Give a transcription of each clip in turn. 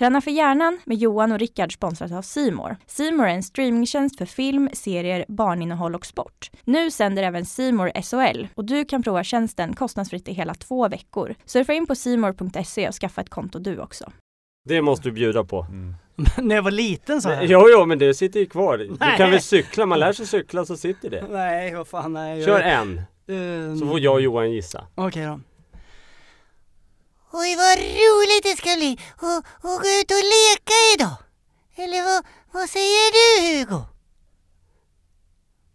Träna för hjärnan med Johan och Rickard sponsrat av Simor. Simor är en streamingtjänst för film, serier, barninnehåll och sport. Nu sänder även Simor SHL och du kan prova tjänsten kostnadsfritt i hela två veckor. Surfa in på simor.se och skaffa ett konto du också. Det måste du bjuda på. Mm. När jag var liten så här. Jo, jo, men det sitter ju kvar. Du Nej. kan väl cykla? Man lär sig cykla så sitter det. Nej, vad fan nej. Kör en, en. så får jag och Johan gissa. Okej då. Oj, vad roligt det ska bli att gå ut och leka idag. Eller vad, vad säger du Hugo?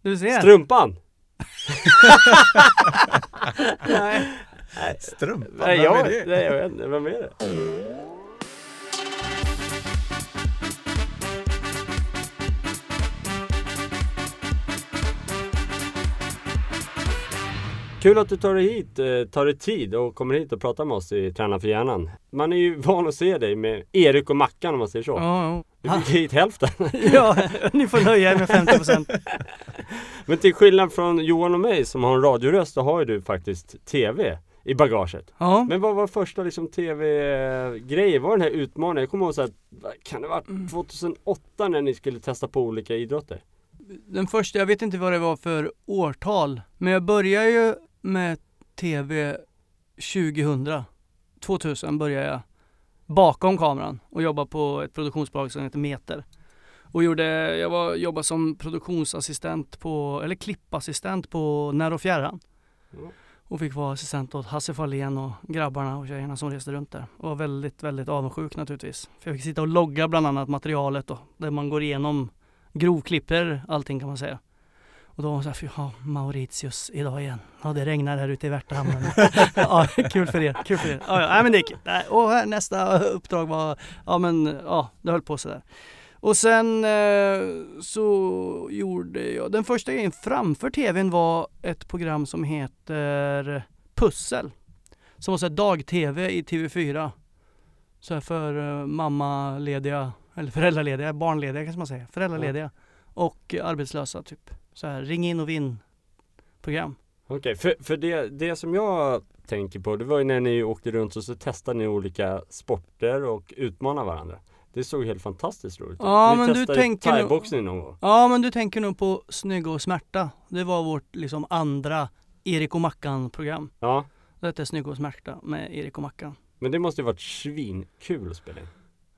Du ser. Strumpan! Nej. Strumpan, Nej, vem jag, är det? nej, jag vet inte. Vem är det? Kul att du tar dig hit, eh, tar dig tid och kommer hit och pratar med oss i Träna för hjärnan. Man är ju van att se dig med Erik och Mackan om man säger så. Ja, Du fick hit hälften. ja. ja, ni får nöja er med 50%. Men till skillnad från Johan och mig som har en radioröst så har ju du faktiskt TV i bagaget. Ja. Men vad var första liksom tv-grejen? Var den här utmaningen? Jag kommer ihåg så att, vad kan det ha varit 2008 när ni skulle testa på olika idrotter? Den första, jag vet inte vad det var för årtal, men jag började ju med TV 2000. 2000 började jag bakom kameran och jobba på ett produktionsbolag som heter Meter. Och gjorde, jag var, jobbade som produktionsassistent på, eller klippassistent på När och Fjärran. Mm. Och fick vara assistent åt Hasse Fahlén och grabbarna och tjejerna som reste runt där. Och var väldigt, väldigt avundsjuk naturligtvis. För jag fick sitta och logga bland annat materialet då, där man går igenom grovklipper allting kan man säga. Och då var hon såhär, fy ja, Mauritius idag igen. Ja det regnar här ute i Värtahamnen. ja, kul för er, kul för er. Ja, ja men det gick. Och här, nästa uppdrag var, ja men ja, det höll på sådär. Och sen eh, så gjorde jag, den första grejen framför tvn var ett program som heter Pussel. Som var så här dag-tv i TV4. Så här för eh, mammalediga, eller föräldralediga, barnlediga kanske man säger. Föräldralediga. Och arbetslösa typ. Så här ring in och vinn program. Okej, för, för det, det som jag tänker på det var ju när ni åkte runt och så testade ni olika sporter och utmanade varandra. Det såg helt fantastiskt roligt ut. Ja, Ni men du tänker thaiboxning någon gång. Ja men du tänker nog på Snygga och smärta. Det var vårt liksom andra Erik och Mackan program. Ja, Det hette Snygga och smärta med Erik och Mackan. men det måste ju varit svinkul att spela in.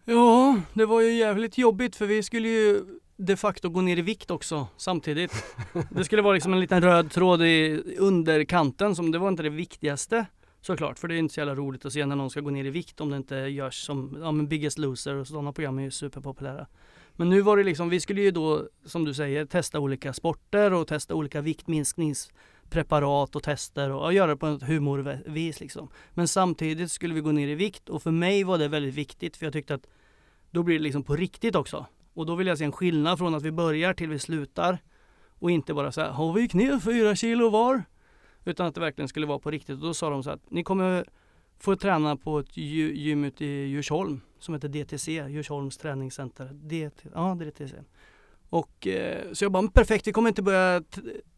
Ja, det var ju jävligt jobbigt för vi skulle ju de facto gå ner i vikt också samtidigt. Det skulle vara liksom en liten röd tråd i underkanten som det var inte det viktigaste såklart. För det är inte så jävla roligt att se när någon ska gå ner i vikt om det inte görs som ja, men Biggest Loser och sådana program är ju superpopulära. Men nu var det liksom, vi skulle ju då som du säger testa olika sporter och testa olika viktminskningspreparat och tester och, och göra det på ett humorvis liksom. Men samtidigt skulle vi gå ner i vikt och för mig var det väldigt viktigt för jag tyckte att då blir det liksom på riktigt också. Och då vill jag se en skillnad från att vi börjar till vi slutar. Och inte bara så här, har vi gick ner fyra kilo var? Utan att det verkligen skulle vara på riktigt. Och då sa de så att ni kommer få träna på ett gym ute i Djursholm som heter DTC, Djursholms träningscenter. DT, ja, DTC. Och eh, så jag bara, perfekt, vi kommer inte börja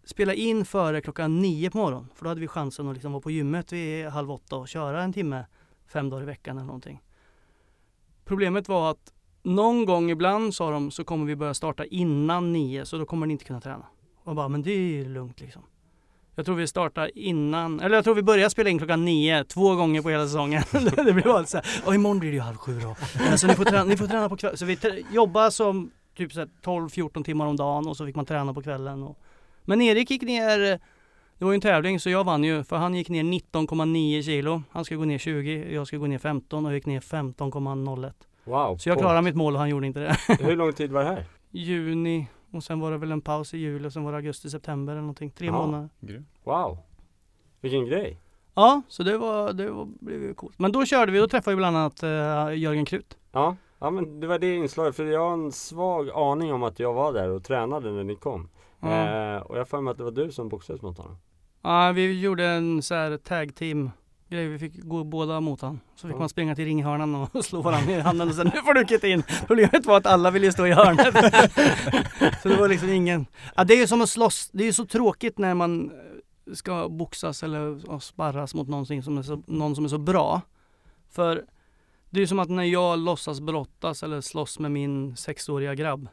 spela in före klockan nio på morgonen. För då hade vi chansen att liksom vara på gymmet vid halv åtta och köra en timme fem dagar i veckan eller någonting. Problemet var att någon gång ibland sa de så kommer vi börja starta innan nio så då kommer ni inte kunna träna. Och bara, men det är ju lugnt liksom. Jag tror vi startar innan, eller jag tror vi börjar spela in klockan nio två gånger på hela säsongen. det blir bara så här, och imorgon blir det ju halv sju då. Så alltså, ni får träna, ni får träna på kvällen. Så vi jobbade jobbar som typ 12-14 timmar om dagen och så fick man träna på kvällen. Och... Men Erik gick ner, det var ju en tävling så jag vann ju för han gick ner 19,9 kilo. Han ska gå ner 20, jag ska gå ner 15 och jag gick ner 15,01. Wow! Så jag på- klarade mitt mål och han gjorde inte det. Hur lång tid var det här? Juni och sen var det väl en paus i juli och sen var det augusti, september eller någonting. Tre Ja. månader. Grym. Wow! Vilken grej! Ja, så det var, det var, blev ju coolt. Men då körde vi, då träffade vi bland annat uh, Jörgen Krut. Ja, ja men det var det inslaget för jag har en svag aning om att jag var där och tränade när ni kom. Ja. Eh, och jag för mig att det var du som boxades mot honom. Ja, vi gjorde en så här tag team grej. Vi fick gå båda mot han. Så fick man springa till ringhörnan och slå varandra i handen och sen nu får du kitta in. Problemet var att alla ville stå i hörnet. så det var liksom ingen. Ja, det är ju som att slåss. Det är ju så tråkigt när man eh, ska boxas eller sparras mot någonting som är så, någon som är så bra. För Det är ju som att när jag låtsas brottas eller slåss med min sexåriga grabb.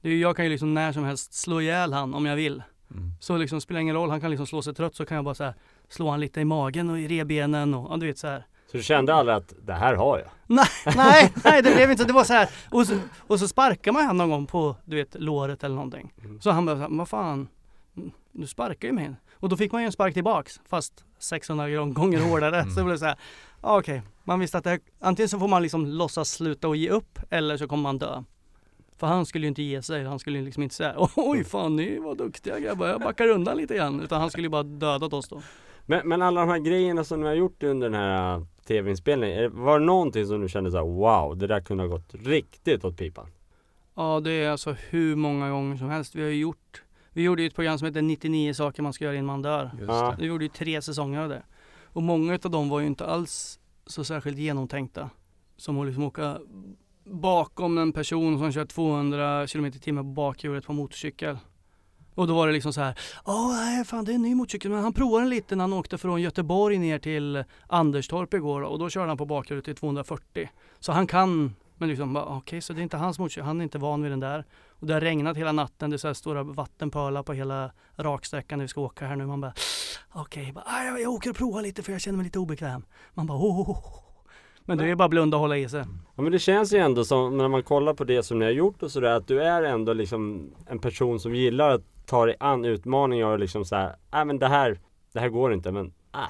Det är, jag kan ju liksom när som helst slå ihjäl han om jag vill. Mm. Så liksom spelar ingen roll, han kan liksom slå sig trött så kan jag bara här slå han lite i magen och i revbenen och ja, du vet så här. Så du kände aldrig att det här har jag? nej, nej det blev inte så. Det var så här. Och så, och så sparkar man han någon gång på du vet låret eller någonting. Mm. Så han bara, så här, vad fan, du sparkar ju mig. Och då fick man ju en spark tillbaks fast 600 gång- gånger hårdare. Mm. Så det blev så här, okej, man visste att det, antingen så får man liksom låtsas sluta och ge upp eller så kommer man dö. För han skulle ju inte ge sig, han skulle ju liksom inte säga oj fan ni var duktiga grabbar, jag backar undan lite grann. Utan han skulle ju bara dödat oss då. Men, men alla de här grejerna som ni har gjort under den här äh, tv-inspelningen, var det någonting som du kände så här: wow, det där kunde ha gått riktigt åt pipan? Ja det är alltså hur många gånger som helst vi har ju gjort. Vi gjorde ju ett program som heter 99 saker man ska göra innan man dör. Vi gjorde ju tre säsonger av det. Och många utav dem var ju inte alls så särskilt genomtänkta. Som att liksom åka bakom en person som kör 200 km i timmen på bakhjulet på motorcykel. Och då var det liksom så här, ja nej fan det är en ny motorcykel men han provade den lite när han åkte från Göteborg ner till Anderstorp igår och då körde han på bakhjulet i 240. Så han kan, men liksom okej okej så det är inte hans motorcykel, han är inte van vid den där. Och det har regnat hela natten, det är så här stora vattenpölar på hela raksträckan när vi ska åka här nu. Man bara, okej, okay, jag, jag åker och provar lite för jag känner mig lite obekväm. Man bara, oh, oh, oh. Men det är ju bara blunda och hålla i sig. Ja men det känns ju ändå som när man kollar på det som ni har gjort och sådär att du är ändå liksom en person som gillar att ta dig an utmaningar och liksom såhär, nej men det här, det här går inte men äh,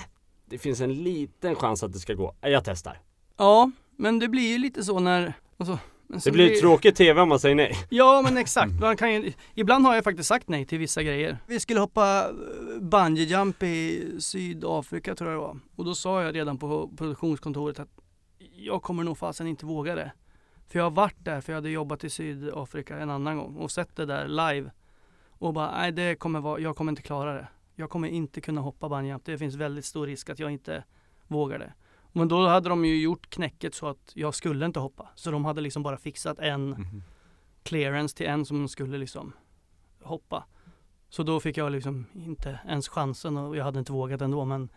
det finns en liten chans att det ska gå. Äh, Jag testar. Ja, men det blir ju lite så när... Alltså, men Det blir tråkig TV om man säger nej. Ja men exakt, man kan ju, ibland har jag faktiskt sagt nej till vissa grejer. Vi skulle hoppa eh, bungee jump i Sydafrika tror jag det var. Och då sa jag redan på produktionskontoret att jag kommer nog fasen inte våga det. För jag har varit där, för jag hade jobbat i Sydafrika en annan gång och sett det där live. Och bara, nej det kommer vara, jag kommer inte klara det. Jag kommer inte kunna hoppa bungee jump. Det finns väldigt stor risk att jag inte vågar det. Men då hade de ju gjort knäcket så att jag skulle inte hoppa. Så de hade liksom bara fixat en Mhm. clearance till en som skulle liksom hoppa. Så då fick jag liksom inte ens chansen och jag hade inte vågat ändå men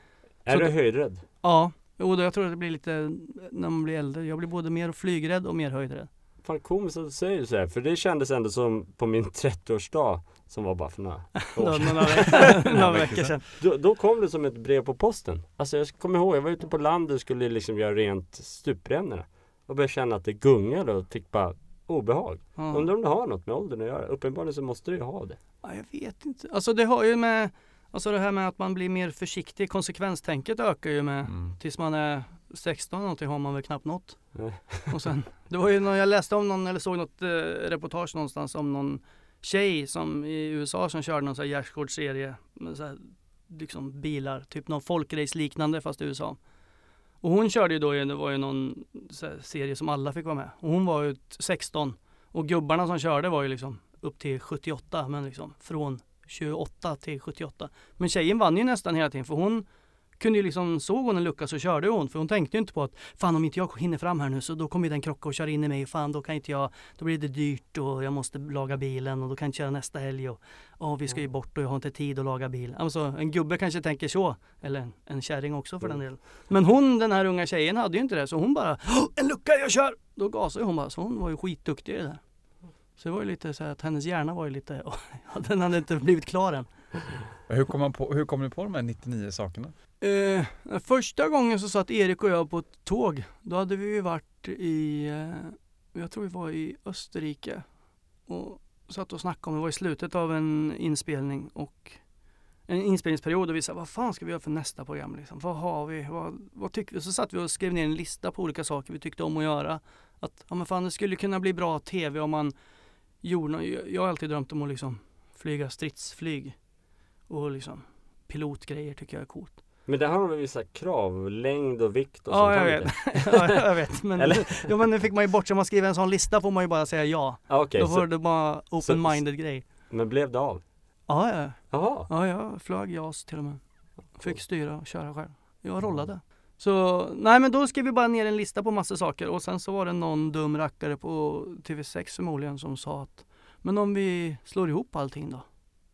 Är du höjdrädd? ja, jo, då jag tror att det blir lite när man blir äldre. Jag blir både mer flygrädd och mer höjdrädd. Fan komiskt att du säger så här, för det kändes ändå som på min 30-årsdag som var bara för några år sedan. några, veckor- några veckor sedan. Då, då kom det som ett brev på posten. Alltså jag kommer ihåg, jag var ute på landet och skulle liksom göra rent stuprännorna. Och började känna att det gungade och fick bara obehag. Ja. Undrar om det har något med åldern att göra? Uppenbarligen så måste det ju ha det. Ja, jag vet inte. Alltså det har ju med, alltså det här med att man blir mer försiktig. Konsekvenstänket ökar ju med Mm. tills man är 16 någonting har man väl knappt nått. Nej. Och sen, det var ju när jag läste om någon eller såg något eh, reportage någonstans om någon tjej som i USA som körde någon sån här gärdsgårdsserie med så här, liksom bilar, typ någon folkrace liknande fast i USA. Och hon körde ju då, det var ju någon så här, serie som alla fick vara med. Och hon var ju 16 och gubbarna som körde var ju liksom upp till 78 men liksom från 28 till 78. Men tjejen vann ju nästan hela tiden för hon kunde ju liksom, såg hon en lucka så körde hon för hon tänkte ju inte på att fan om inte jag hinner fram här nu så då kommer den krocka och köra in i mig. Fan då kan inte jag, då blir det dyrt och jag måste laga bilen och då kan jag inte köra nästa helg och ja vi ska ju bort och jag har inte tid att laga bil. Alltså en gubbe kanske tänker så, eller en, en kärring också för den delen. Men hon, den här unga tjejen hade ju inte det så hon bara "Åh, en lucka jag kör! Då gasade hon bara så hon var ju skitduktig i det där. Så det var ju lite så att hennes hjärna var ju lite, den hade inte blivit klar än. Hur kom, man på, hur kom ni på de här 99 sakerna? Eh, första gången så satt Erik och jag på ett tåg. Då hade vi ju varit i, eh, jag tror vi var i Österrike. Och satt och snackade om, det var i slutet av en inspelning och en inspelningsperiod och vi sa vad fan ska vi göra för nästa program liksom? Vad har vi? Vad, vad tycker vi? Så satt vi och skrev ner en lista på olika saker vi tyckte om att göra. Att ja men fan det skulle kunna bli bra tv om man gjorde något. jag, jag har alltid drömt om att liksom flyga stridsflyg. Och liksom pilotgrejer tycker jag är coolt. Men det har väl vissa krav, längd och vikt och Ja, sånt jag vet. det. ja, jag vet. Men, Eller? ja, men nu fick man ju bort, så man skriver en sån lista får man ju bara säga ja. Ja, Okej, Då får så, du bara open-minded grej. men blev det av? Ja, ja. Jaha. Ja, jag flög JAS till och med. Fick styra och köra själv. Jag rollade. Så, nej men då skrev vi bara ner en lista på massa saker och sen så var det någon dum rackare på TV6 förmodligen som sa att Men om vi slår ihop allting då?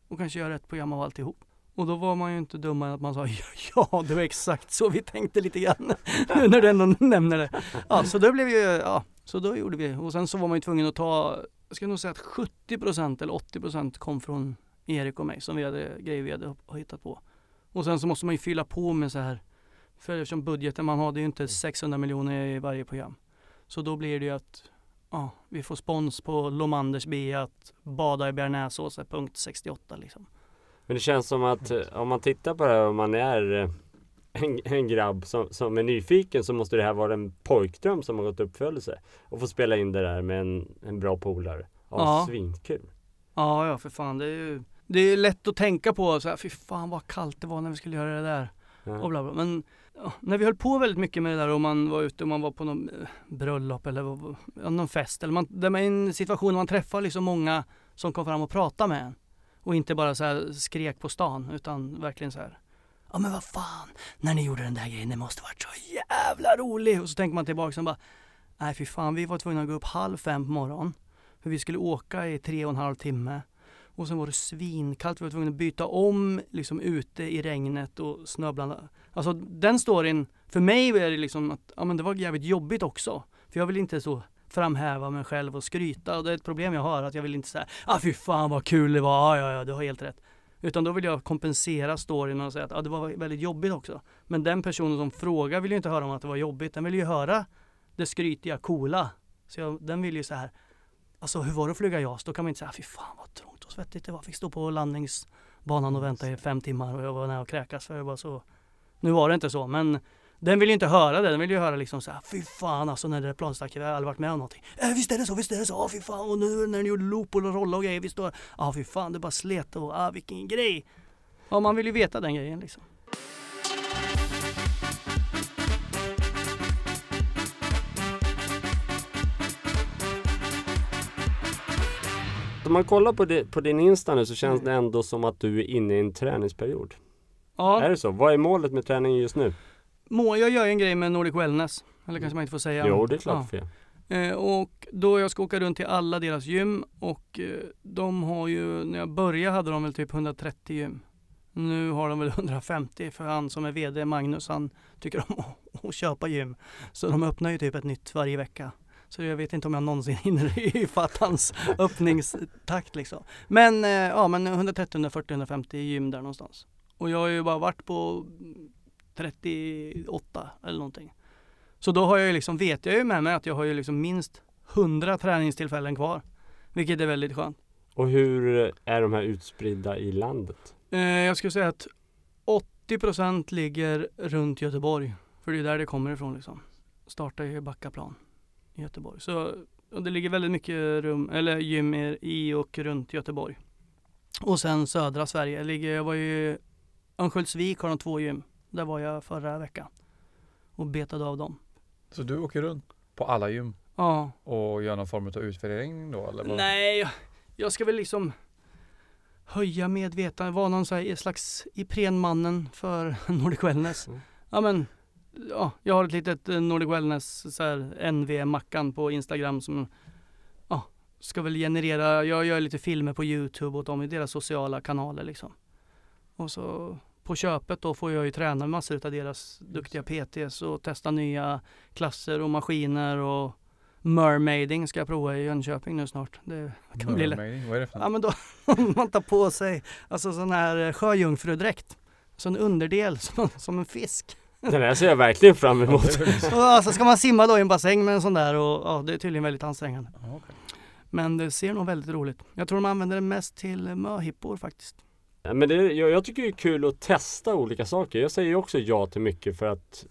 Och kanske gör ett program av alltihop? Och då var man ju inte dummare än att man sa ja, det var exakt så vi tänkte lite grann. Nu när du ändå nämner det. Ja, så då blev ju, ja, så då gjorde vi. Och sen så var man ju tvungen att ta, jag ska nog säga att 70% eller 80% kom från Erik och mig som vi hade, grejer vi hade hittat på. Och sen så måste man ju fylla på med så här, för eftersom budgeten man har, det är ju inte 600 miljoner i varje program. Så då blir det ju att ja, vi får spons på Lomanders att bada i bearnaisesås punkt 68 liksom. Men det känns som att eh, om man tittar på det här, om man är eh, en, en grabb som, som är nyfiken så måste det här vara en pojkdröm som har gått uppfyllelse. Och få spela in det där med en, en bra polare. Ja, Ja. svinkul. Ja, ja för fan det är ju Det är lätt att tänka på så här, fy fan vad kallt det var när vi skulle göra det där Ja. och bla bla. Men ja, när vi höll på väldigt mycket med det där och man var ute och man var på någon eh, bröllop eller någon fest eller man, är i en situation där man träffar liksom många som kom fram och pratade med en. Och inte bara så här skrek på stan utan verkligen så här. Ja men vad fan, när ni gjorde den där grejen, det måste varit så jävla roligt. Och så tänker man tillbaka och bara, nej fy fan, vi var tvungna att gå upp halv fem på morgonen. För vi skulle åka i tre och en halv timme. Och sen var det svinkallt, vi var tvungna att byta om liksom ute i regnet och snöblandat. Alltså den storyn, för mig är det liksom att ja, men det var jävligt jobbigt också. För jag vill inte så framhäva mig själv och skryta. Och det är ett problem jag har, att jag vill inte säga ah fy fan vad kul det var, ja ja ja du har helt rätt. Utan då vill jag kompensera storyn och säga att ah, det var väldigt jobbigt också. Men den personen som frågar vill ju inte höra om att det var jobbigt, den vill ju höra det skrytiga, coola. Så jag, den vill ju så här Alltså hur var det att flyga JAS? Då kan man inte säga ah, fy fan vad trångt och svettigt det var. Fick stå på landningsbanan och vänta i fem timmar och jag var nära att kräkas för jag var så Nu var det inte så men den vill ju inte höra det, den vill ju höra liksom så här, fy fan alltså när det där planet stack iväg, jag aldrig varit med om någonting. Äh, visst är det så, visst är det så, ah, fy fan och nu när ni gjorde loop och rolla och grejer, visst då, ja ah, fy fan det bara slet och ah vilken grej. Ja man vill ju veta den grejen liksom. Om man kollar på, det, på din Insta nu så känns det ändå som att du är inne i en träningsperiod. Ja, Är det så? Vad är målet med träningen just nu? Må, jag gör ju en grej med Nordic Wellness, eller kanske man inte får säga. Jo, det är klart Ja. Eh, och då jag ska åka runt till alla deras gym och eh, de har ju, när jag började hade de väl typ 130 gym. Nu har de väl 150 för han som är VD, Magnus, han tycker om att, att köpa gym. Så de öppnar ju typ ett nytt varje vecka. Så jag vet inte om jag någonsin hinner ifatt hans öppningstakt liksom. Men eh, ja, men 130, 140, 150 gym där någonstans. Och jag har ju bara varit på 38 eller någonting. Så då har jag ju liksom, vet jag ju med mig att jag har ju liksom minst 100 träningstillfällen kvar. Vilket är väldigt skönt. Och hur är de här utspridda i landet? Eh, jag skulle säga att 80% ligger runt Göteborg. För det är där det kommer ifrån liksom. Startar i Backaplan i Göteborg. Så det ligger väldigt mycket rum, eller gym i- och runt Göteborg. Och sen södra Sverige ligger, jag var ju Örnsköldsvik har de två gym. Där var jag förra veckan. Och betade av dem. Så du åker runt på alla gym Ja, och gör någon form av utvärdering då eller? vad? Nej, jag- ska väl liksom höja medvetandet, vara någon så här slags Iprenmannen för Nordic Wellness. Mm. Ja men, ja, jag har ett litet eh, Nordic Wellness så här NV-mackan på Instagram som ja, ska väl generera, jag gör lite filmer på Youtube åt dem i deras sociala kanaler liksom. Och så på köpet då får jag ju träna massor av deras duktiga PTs och testa nya klasser och maskiner och mermaiding ska jag prova i Jönköping nu snart. Det kan bli lätt. Mermaiding, vad är det för Ja något? men då man tar på sig alltså sån här eh, sjöjungfrudräkt. Så en underdel som, som en fisk. Den här ser jag verkligen fram Ja, emot. väl så. Och alltså ska man simma då i en bassäng med en sån där och ja, det är tydligen väldigt ansträngande. Ja. Men det ser nog väldigt roligt. Jag tror de använder det mest till möhippor faktiskt. Men det, jag, jag tycker det är kul att testa olika saker. Jag säger också ja till mycket för att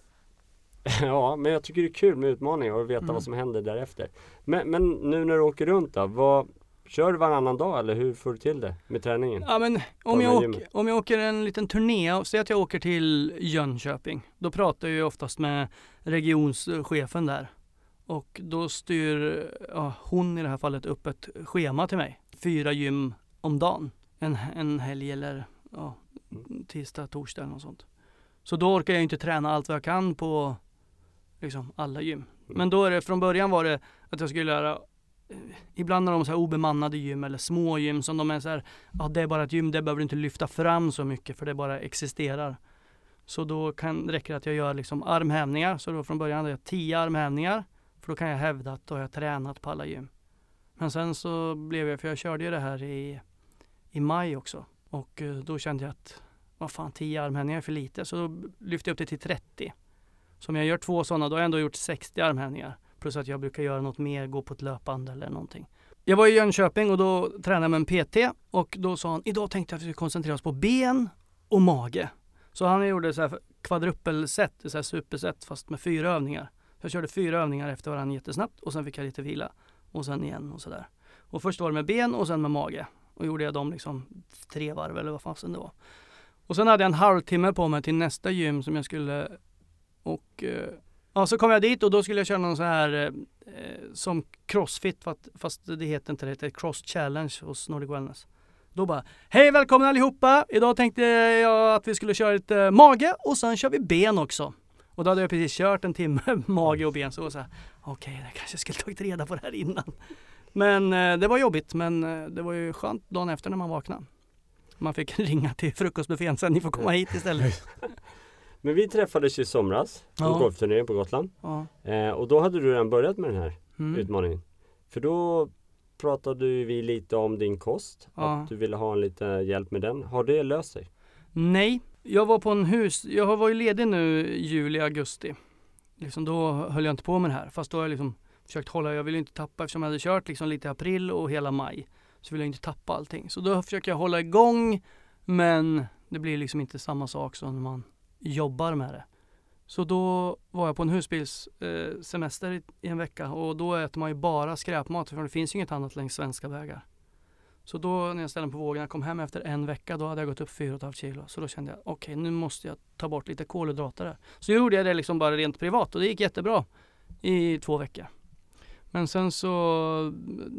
Ja, men jag tycker det är kul med utmaningar och veta Mm. vad som händer därefter. Men, men nu när du åker runt då, vad, kör du varannan dag eller hur får du till det med träningen? Ja men om jag, åker, om jag åker en liten turné, säg att jag åker till Jönköping. Då pratar jag ju oftast med regionschefen där. Och då styr ja, hon i det här fallet upp ett schema till mig. Fyra gym om dagen. En, en helg eller ja, tisdag, torsdag eller något sånt. Så då orkar jag inte träna allt vad jag kan på liksom alla gym. Men då är det, från början var det att jag skulle göra eh, Ibland har de så här obemannade gym eller små gym som de är så här, ja det är bara ett gym, det behöver du inte lyfta fram så mycket för det bara existerar. Så då kan, räcker det att jag gör liksom armhävningar. Så då från början hade jag 10 armhävningar. För då kan jag hävda att då har jag tränat på alla gym. Men sen så blev jag, för jag körde ju det här i, i maj också. Och eh, då kände jag att, vad fan 10 armhävningar är för lite. Så då lyfte jag upp det till 30. Så om jag gör två sådana, då har jag ändå gjort 60 armhävningar. Plus att jag brukar göra något mer, gå på ett löpband eller någonting. Jag var i Jönköping och då tränade jag med en PT och då sa han, idag tänkte jag att vi skulle koncentrera oss på ben och mage. Så han gjorde så här kvadruppelset, så här superset fast med fyra övningar. Jag körde fyra övningar efter varandra jättesnabbt och sen fick jag lite vila. Och sen igen och sådär. Och först var det med ben och sen med mage. Och gjorde jag dem liksom tre varv eller vad fasen det var. Och sen hade jag en halvtimme på mig till nästa gym som jag skulle och eh, ja, så kom jag dit och då skulle jag köra någon så här eh, eh, som crossfit fast, fast det heter inte det, det heter cross challenge hos Nordic Wellness. Då bara, hej välkomna allihopa! Idag tänkte jag att vi skulle köra lite eh, mage och sen kör vi ben också. Och då hade jag precis kört en timme mage och ben så var så här, okej, okay, jag kanske skulle tagit reda på det här innan. Men eh, det var jobbigt, men eh, det var ju skönt dagen efter när man vaknade. Man fick ringa till frukostbuffén sen, ni får komma hit istället. Men vi träffades ju i somras på Ja. golfturneringen på Gotland. Ja. Eh, och då hade du redan börjat med den här Mm. utmaningen. För då pratade ju vi lite om din kost. Ja. Att du ville ha en lite hjälp med den. Har det löst sig? Nej, jag var på en hus, jag har varit ledig nu juli, augusti. Liksom då höll jag inte på med det här. Fast då har jag liksom försökt hålla, jag ville inte tappa eftersom jag hade kört liksom lite i april och hela maj. Så ville jag inte tappa allting. Så då försöker jag hålla igång men det blir liksom inte samma sak som när man jobbar med det. Så då var jag på en husbilssemester eh, i, i en vecka och då äter man ju bara skräpmat för det finns ju inget annat längs svenska vägar. Så då när jag ställde mig på vågen, jag kom hem efter en vecka, då hade jag gått upp 4,5 kilo. Så då kände jag, okej nu måste jag ta bort lite kolhydrater där. Så gjorde jag det liksom bara rent privat och det gick jättebra i två veckor. Men sen så,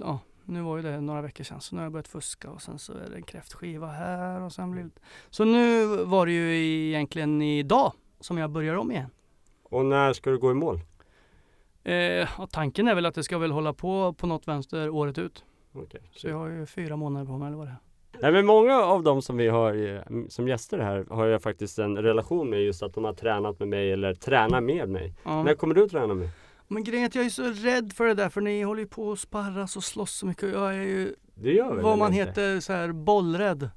ja, nu var ju det några veckor sedan, så nu har jag börjat fuska och sen så är det en kräftskiva här och sen blir det... Så nu var det ju egentligen idag som jag börjar om igen. Och när ska du gå i mål? Eh, tanken är väl att det ska väl hålla på på något vänster året ut. Okej. Så jag har ju fyra månader på mig eller vad det är. Nej men många av dem som vi har eh, som gäster här har jag faktiskt en relation med just att de har tränat med mig eller tränar med mig. Ja. När kommer du att träna med? Men grejen är att jag är så rädd för det där för ni håller ju på att sparras och slåss så mycket. Jag är ju Det gör väl vad man inte? heter så här bollrädd.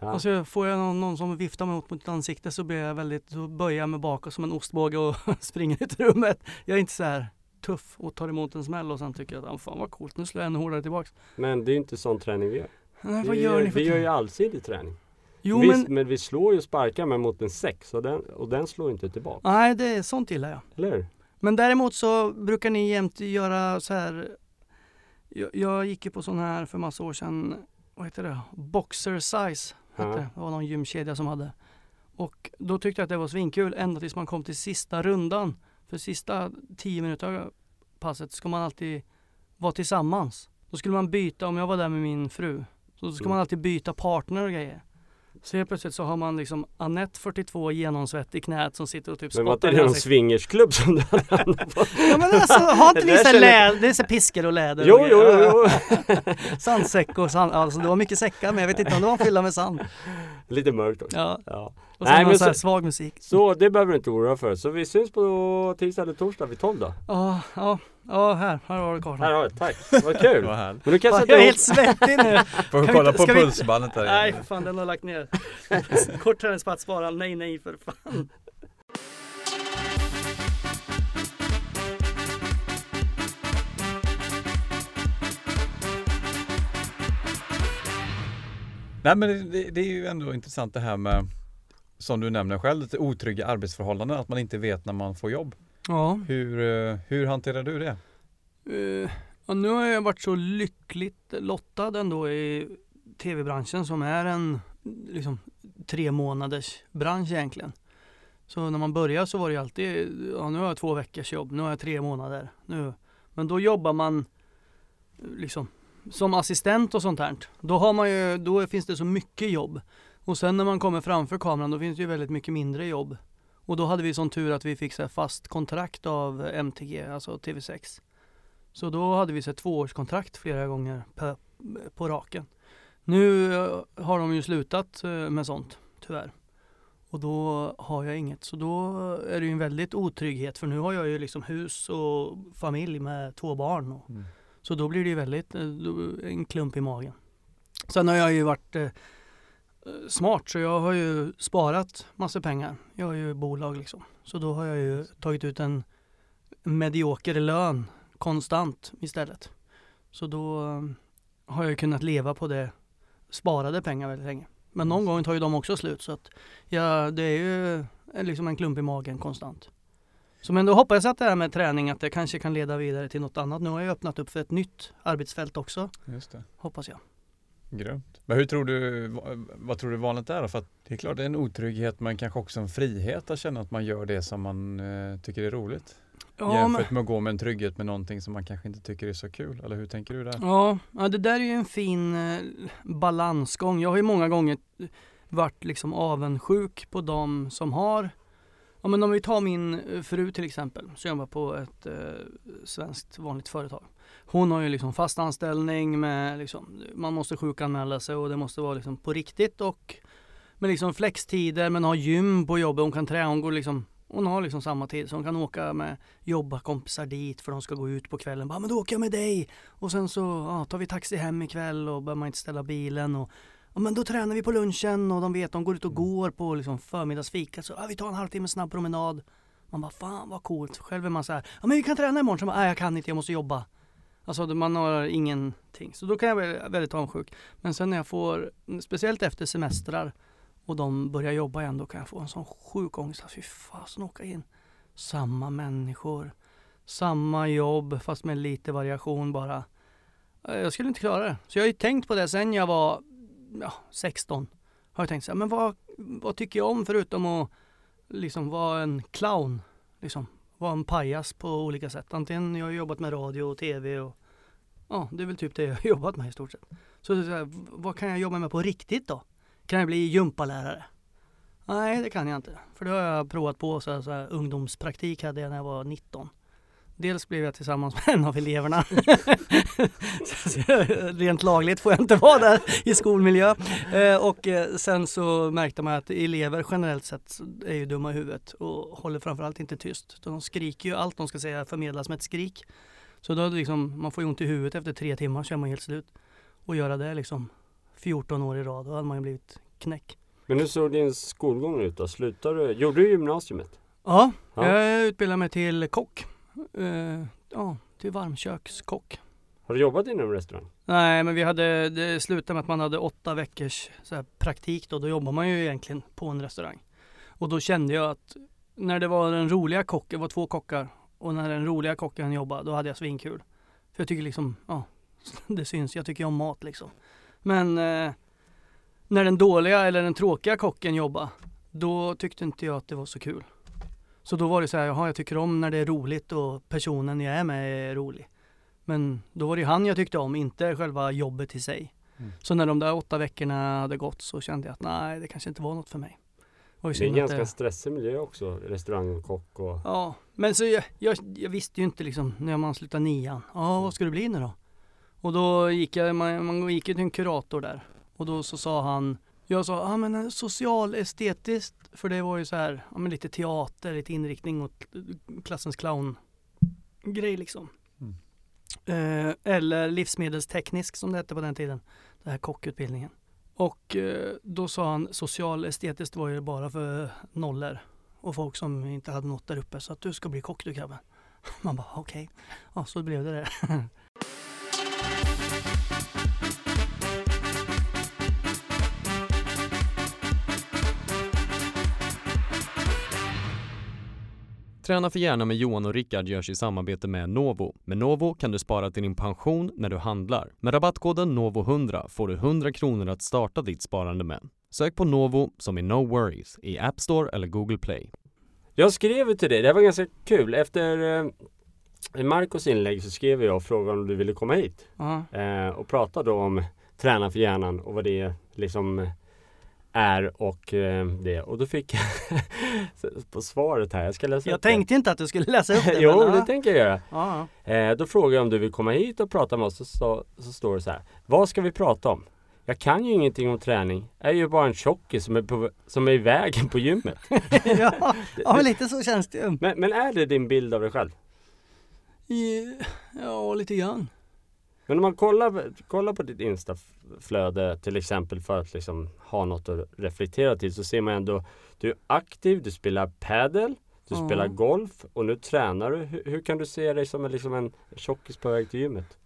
Ja. Alltså får jag någon, någon som viftar mig mot mitt ansikte så blir jag väldigt, så böjer jag mig bakåt som en ostbåge och springer ut ur rummet. Jag är inte så här tuff och tar emot en smäll och sen tycker jag att ah, fan vad coolt, nu slår jag ännu hårdare tillbaks. Men det är inte sån träning vi gör. Nej, vad vi gör ni för Vi gör ju allsidig träning. Jo Visst, men, men vi slår ju och sparkar med mot en sex och den, och den slår inte tillbaka. nej det är sånt gillar jag. Eller hur? Men däremot så brukar ni jämt göra så här. Jag, jag gick ju på sån här för massa år sedan, vad heter det? Boxer size hette Ja. det. Var någon gymkedja som hade. Och då tyckte jag att det var svinkul ända tills man kom till sista rundan. För sista tio minuter av passet ska man alltid vara tillsammans. Då skulle man byta, om jag var där med min fru, så ska Mm. man alltid byta partner och grejer. Så helt plötsligt så har man liksom Annette 42 genomsvett i knät som sitter och typ Men var inte spottar i det någon swingersklubb som du hade på? Ja men alltså har inte vi där så känner- läder, det är så piskor och läder Jo, och jo, jo, jo. Sandsäck och sand, alltså det var mycket säckar men jag vet inte om det var fylla med sand. Lite mörkt också. Ja, Ja. och Nej, sen någon men så- svag musik. Så det behöver du inte oroa för. Så vi syns på tisdag eller torsdag vid 12 då. Ja, ja, ja här, här har du Här kartan. har jag Tack, vad kul! Vad härligt. Men du kan sätta jag är helt svettig nu. Får vi Kan vi kolla på pulsbandet där Nej inne. för fan den har lagt ner. Kort träningspass bara, nej nej för fan. Nej men det, det är ju ändå intressant det här med som du nämner själv, lite otrygga arbetsförhållanden, att man inte vet när man får jobb. Ja, Hur, eh, hur hanterar du det? eh, ja, nu har jag varit så lyckligt lottad ändå i tv-branschen som är en liksom tre månaders bransch egentligen. Så när man börjar så var det alltid, ja nu har jag två veckors jobb, nu har jag tre månader. Nu. Men då jobbar man liksom som assistent och sånt här. Då, har man ju, då finns det så mycket jobb. Och sen när man kommer framför kameran då finns det ju väldigt mycket mindre jobb. Och då hade vi sån tur att vi fick så fast kontrakt av MTG, alltså TV6. Så då hade vi sett tvåårskontrakt flera gånger på, på raken. Nu eh, har de ju slutat eh, med sånt, tyvärr. Och då har jag inget. Så då är det ju en väldigt otrygghet för nu har jag ju liksom hus och familj med två barn. Och, Mm. Så då blir det ju väldigt eh, en klump i magen. Sen har jag ju varit smart så jag har ju sparat massa pengar. Jag har ju bolag liksom. Så då har jag ju tagit ut en medioker lön konstant istället. Så då eh, har jag kunnat leva på det sparade pengar väldigt länge. Men någon gång tar ju de också slut så att ja, det är ju eh, liksom en klump i magen konstant. Så men då hoppas jag att det här med träning att det kanske kan leda vidare till något annat. Nu har jag öppnat upp för ett nytt arbetsfält också, Just det. hoppas jag. Grymt. Men hur tror du, vad, tror du vanligt är då? För att det är klart det är en otrygghet men kanske också en frihet att känna att man gör det som man eh, tycker är roligt. Ja, Jämfört med att gå med en trygghet med någonting som man kanske inte tycker är så kul. Eller hur tänker du där? ja, ja, det där är ju en fin eh, balansgång. Jag har ju många gånger varit liksom avundsjuk på de som har Ja men om vi tar min eh, fru till exempel, som jobbar på ett eh, svenskt vanligt företag. Hon har ju liksom fast anställning med liksom, man måste sjukanmäla sig och det måste vara liksom på riktigt och med liksom flextider men har gym på jobbet, hon kan träna, hon går liksom hon har liksom samma tid så hon kan åka med jobbarkompisar dit för de ska gå ut på kvällen. Bara, men då åker jag med dig! Och sen så ja, tar vi taxi hem ikväll och behöver man inte ställa bilen. Och, ja, men då tränar vi på lunchen och de vet de går ut och går på liksom förmiddagsfika. Så ja, vi tar en halvtimme snabb promenad. Man bara fan vad coolt. Själv är man så här, ja men vi kan träna imorgon. Så man, nej jag kan inte, jag måste jobba. Alltså man har ingenting. Så då kan jag bli väldigt avundsjuk. Men sen när jag får, speciellt efter semestrar och de börjar jobba igen, då kan jag få en sån sjuk ångest. Fy fasen åka in. Samma människor, samma jobb fast med lite variation bara. Jag skulle inte klara det. Så jag har ju tänkt på det sen jag var ja, 16. Har jag tänkt så här, men vad, vad tycker jag om förutom att liksom vara en clown? Liksom, vara en pajas på olika sätt. Antingen jag har jobbat med radio och tv och ja, det är väl typ det jag har jobbat med i stort sett. Så, så här, vad kan jag jobba med på riktigt då? Kan jag bli gympalärare? Nej, det kan jag inte. För det har jag provat på. Så här, så här, ungdomspraktik hade jag när jag var 19. Dels blev jag tillsammans med en av eleverna. Så- Rent lagligt får jag inte vara där i skolmiljö. Eh, och eh, sen så märkte man att elever generellt sett är ju dumma i huvudet och håller framförallt inte tyst. De skriker ju allt de ska säga förmedlas med ett skrik. Så då liksom, man får ju ont i huvudet efter tre timmar så är man helt slut. Och göra det liksom 14 år i rad, då hade man ju blivit knäck. Men hur såg din skolgång ut då? Slutade du? Gjorde du gymnasiet? Ja, Ja. jag utbildade mig till kock. Eh, ja, till varmkökskock. Har du jobbat inom restaurang? Nej, men vi hade, det slutade med att man hade åtta veckors här, praktik då. Då jobbar man ju egentligen på en restaurang. Och då kände jag att när det var den roliga kocken, det var två kockar. Och när den roliga kocken jobbade, då hade jag svinkul. För jag tycker liksom, ja, det syns. Jag tycker om mat liksom. Men eh, när den dåliga eller den tråkiga kocken jobbade, då tyckte inte jag att det var så kul. Så då var det så här, jaha, jag tycker om när det är roligt och personen jag är med är rolig. Men då var det ju han jag tyckte om, inte själva jobbet i sig. Mm. Så när de där åtta veckorna hade gått så kände jag att nej, det kanske inte var något för mig. Det Det är en ganska stressig miljö också, restaurang och kock och... Ja, men så jag, jag, jag visste ju inte liksom när man slutade nian. Ja, vad ska det bli nu då? Och då gick jag, man, man gick ju till en kurator där. Och då så sa han, jag sa, ja men eh, socialestetiskt, för det var ju så här, ja men lite teater, lite inriktning åt klassens clown grej liksom. Mm. Eh, eller livsmedelsteknisk som det hette på den tiden, den här kockutbildningen. Och eh, då sa han, socialestetiskt var ju bara för nollor och folk som inte hade nått där uppe så att du ska bli kock du grabben. Man bara okej, ja så blev det det. Träna för hjärnan med Johan och Rickard görs i samarbete med Novo. Med Novo kan du spara till din pension när du handlar. Med rabattkoden NOVO100 får du 100 kronor att starta ditt sparande med. Sök på Novo som är No Worries i App Store eller Google Play. Jag skrev till dig, det var ganska kul. Efter eh, Marcos inlägg så skrev jag och frågade om du ville komma hit. Ja, Eh, och prata då om träna för hjärnan och vad det liksom är och eh, det. Och då fick jag på svaret här, jag ska läsa Jag det. tänkte inte att du skulle läsa upp det. jo, men, det tänker jag göra. Ja, Eh, då frågar jag om du vill komma hit och prata med oss. Så, så, så står det så här. Vad ska vi prata om? Jag kan ju ingenting om träning. Jag är ju bara en tjockis som är, på, som är i vägen på gymmet. ja, ja, men lite så känns det ju. Men, men är det din bild av dig själv? Ja, lite grann. Men om man kollar, kollar på ditt instaflöde till exempel för att liksom ha något att reflektera till så ser man ändå Du är aktiv, du spelar padel, du Ja. spelar golf och nu tränar du. Hur, hur kan du se dig som en, liksom en tjockis på väg till gymmet?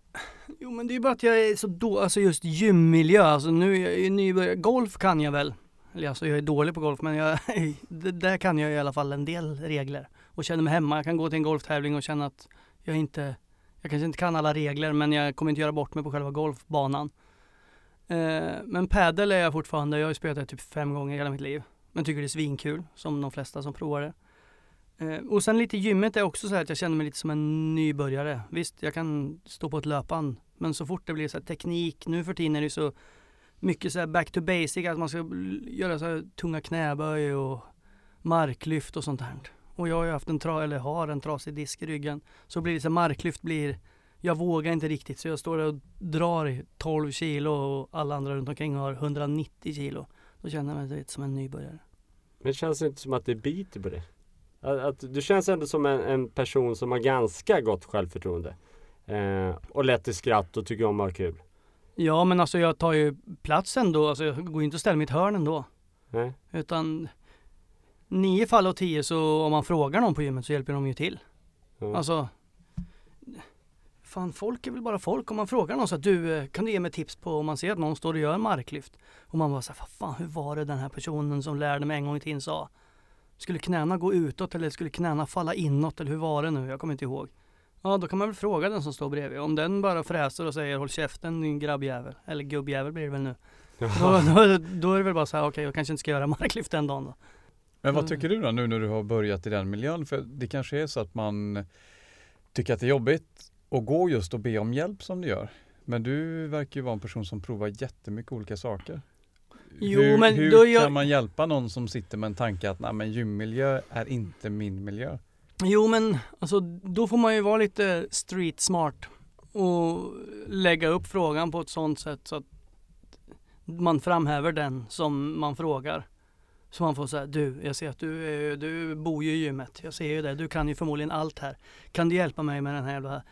Jo men det är ju bara att jag är så då, alltså just gymmiljö, alltså nu är jag ju nybörjare, golf kan jag väl. Eller alltså jag är dålig på golf men jag, där kan jag i alla fall en del regler. Och känner mig hemma, jag kan gå till en golftävling och känna att jag inte, jag kanske inte kan alla regler men jag kommer inte göra bort mig på själva golfbanan. Eh, men padel är jag fortfarande, jag har ju spelat det typ fem gånger i hela mitt liv. Men tycker det är svinkul, som de flesta som provar det. Eh, och sen lite gymmet är också så här att jag känner mig lite som en nybörjare. Visst, jag kan stå på ett löpband. Men så fort det blir så här teknik, nu för tiden är det så mycket så här back to basic, att man ska göra så här tunga knäböj och marklyft och sånt här. Och jag har ju haft en, tra- eller har en trasig disk i ryggen. Så blir det så marklyft blir, jag vågar inte riktigt så jag står där och drar i 12 kilo och alla andra runt omkring har 190 kilo. Då känner jag mig lite som en nybörjare. Men det känns inte som att det biter på det. Att, att, du känns ändå som en, en person som har ganska gott självförtroende. Eh, och lätt till skratt och tycker om att ha kul. Ja men alltså jag tar ju plats ändå, alltså jag går inte och ställer mitt hörn ändå. Nej? Utan nio fall av tio så om man frågar någon på gymmet så hjälper de ju till. Ja. Alltså Fan folk är väl bara folk om man frågar någon så att du eh, kan du ge mig tips på om man ser att någon står och gör marklyft. Och man bara såhär, fan hur var det den här personen som lärde mig en gång i tiden sa? Skulle knäna gå utåt eller skulle knäna falla inåt eller hur var det nu? Jag kommer inte ihåg. Ja då kan man väl fråga den som står bredvid. Om den bara fräser och säger håll käften din grabbjävel. Eller gubbjävel blir det väl nu. Då, då, då är det väl bara så här, okej jag kanske inte ska göra marklyft den dagen då. Men vad Mm. tycker du då nu när du har börjat i den miljön? För det kanske är så att man tycker att det är jobbigt att gå just och be om hjälp som du gör. Men du verkar ju vara en person som provar jättemycket olika saker. Jo, hur men hur kan jag- man hjälpa någon som sitter med en tanke att Nej, men gymmiljö är inte min miljö? Jo men alltså då får man ju vara lite street smart och lägga upp frågan på ett sånt sätt så att man framhäver den som man frågar. Så man får säga, du, jag ser att du, är- du bor ju i gymmet. Jag ser ju det. Du kan ju förmodligen allt här. Kan du hjälpa mig med den här jävla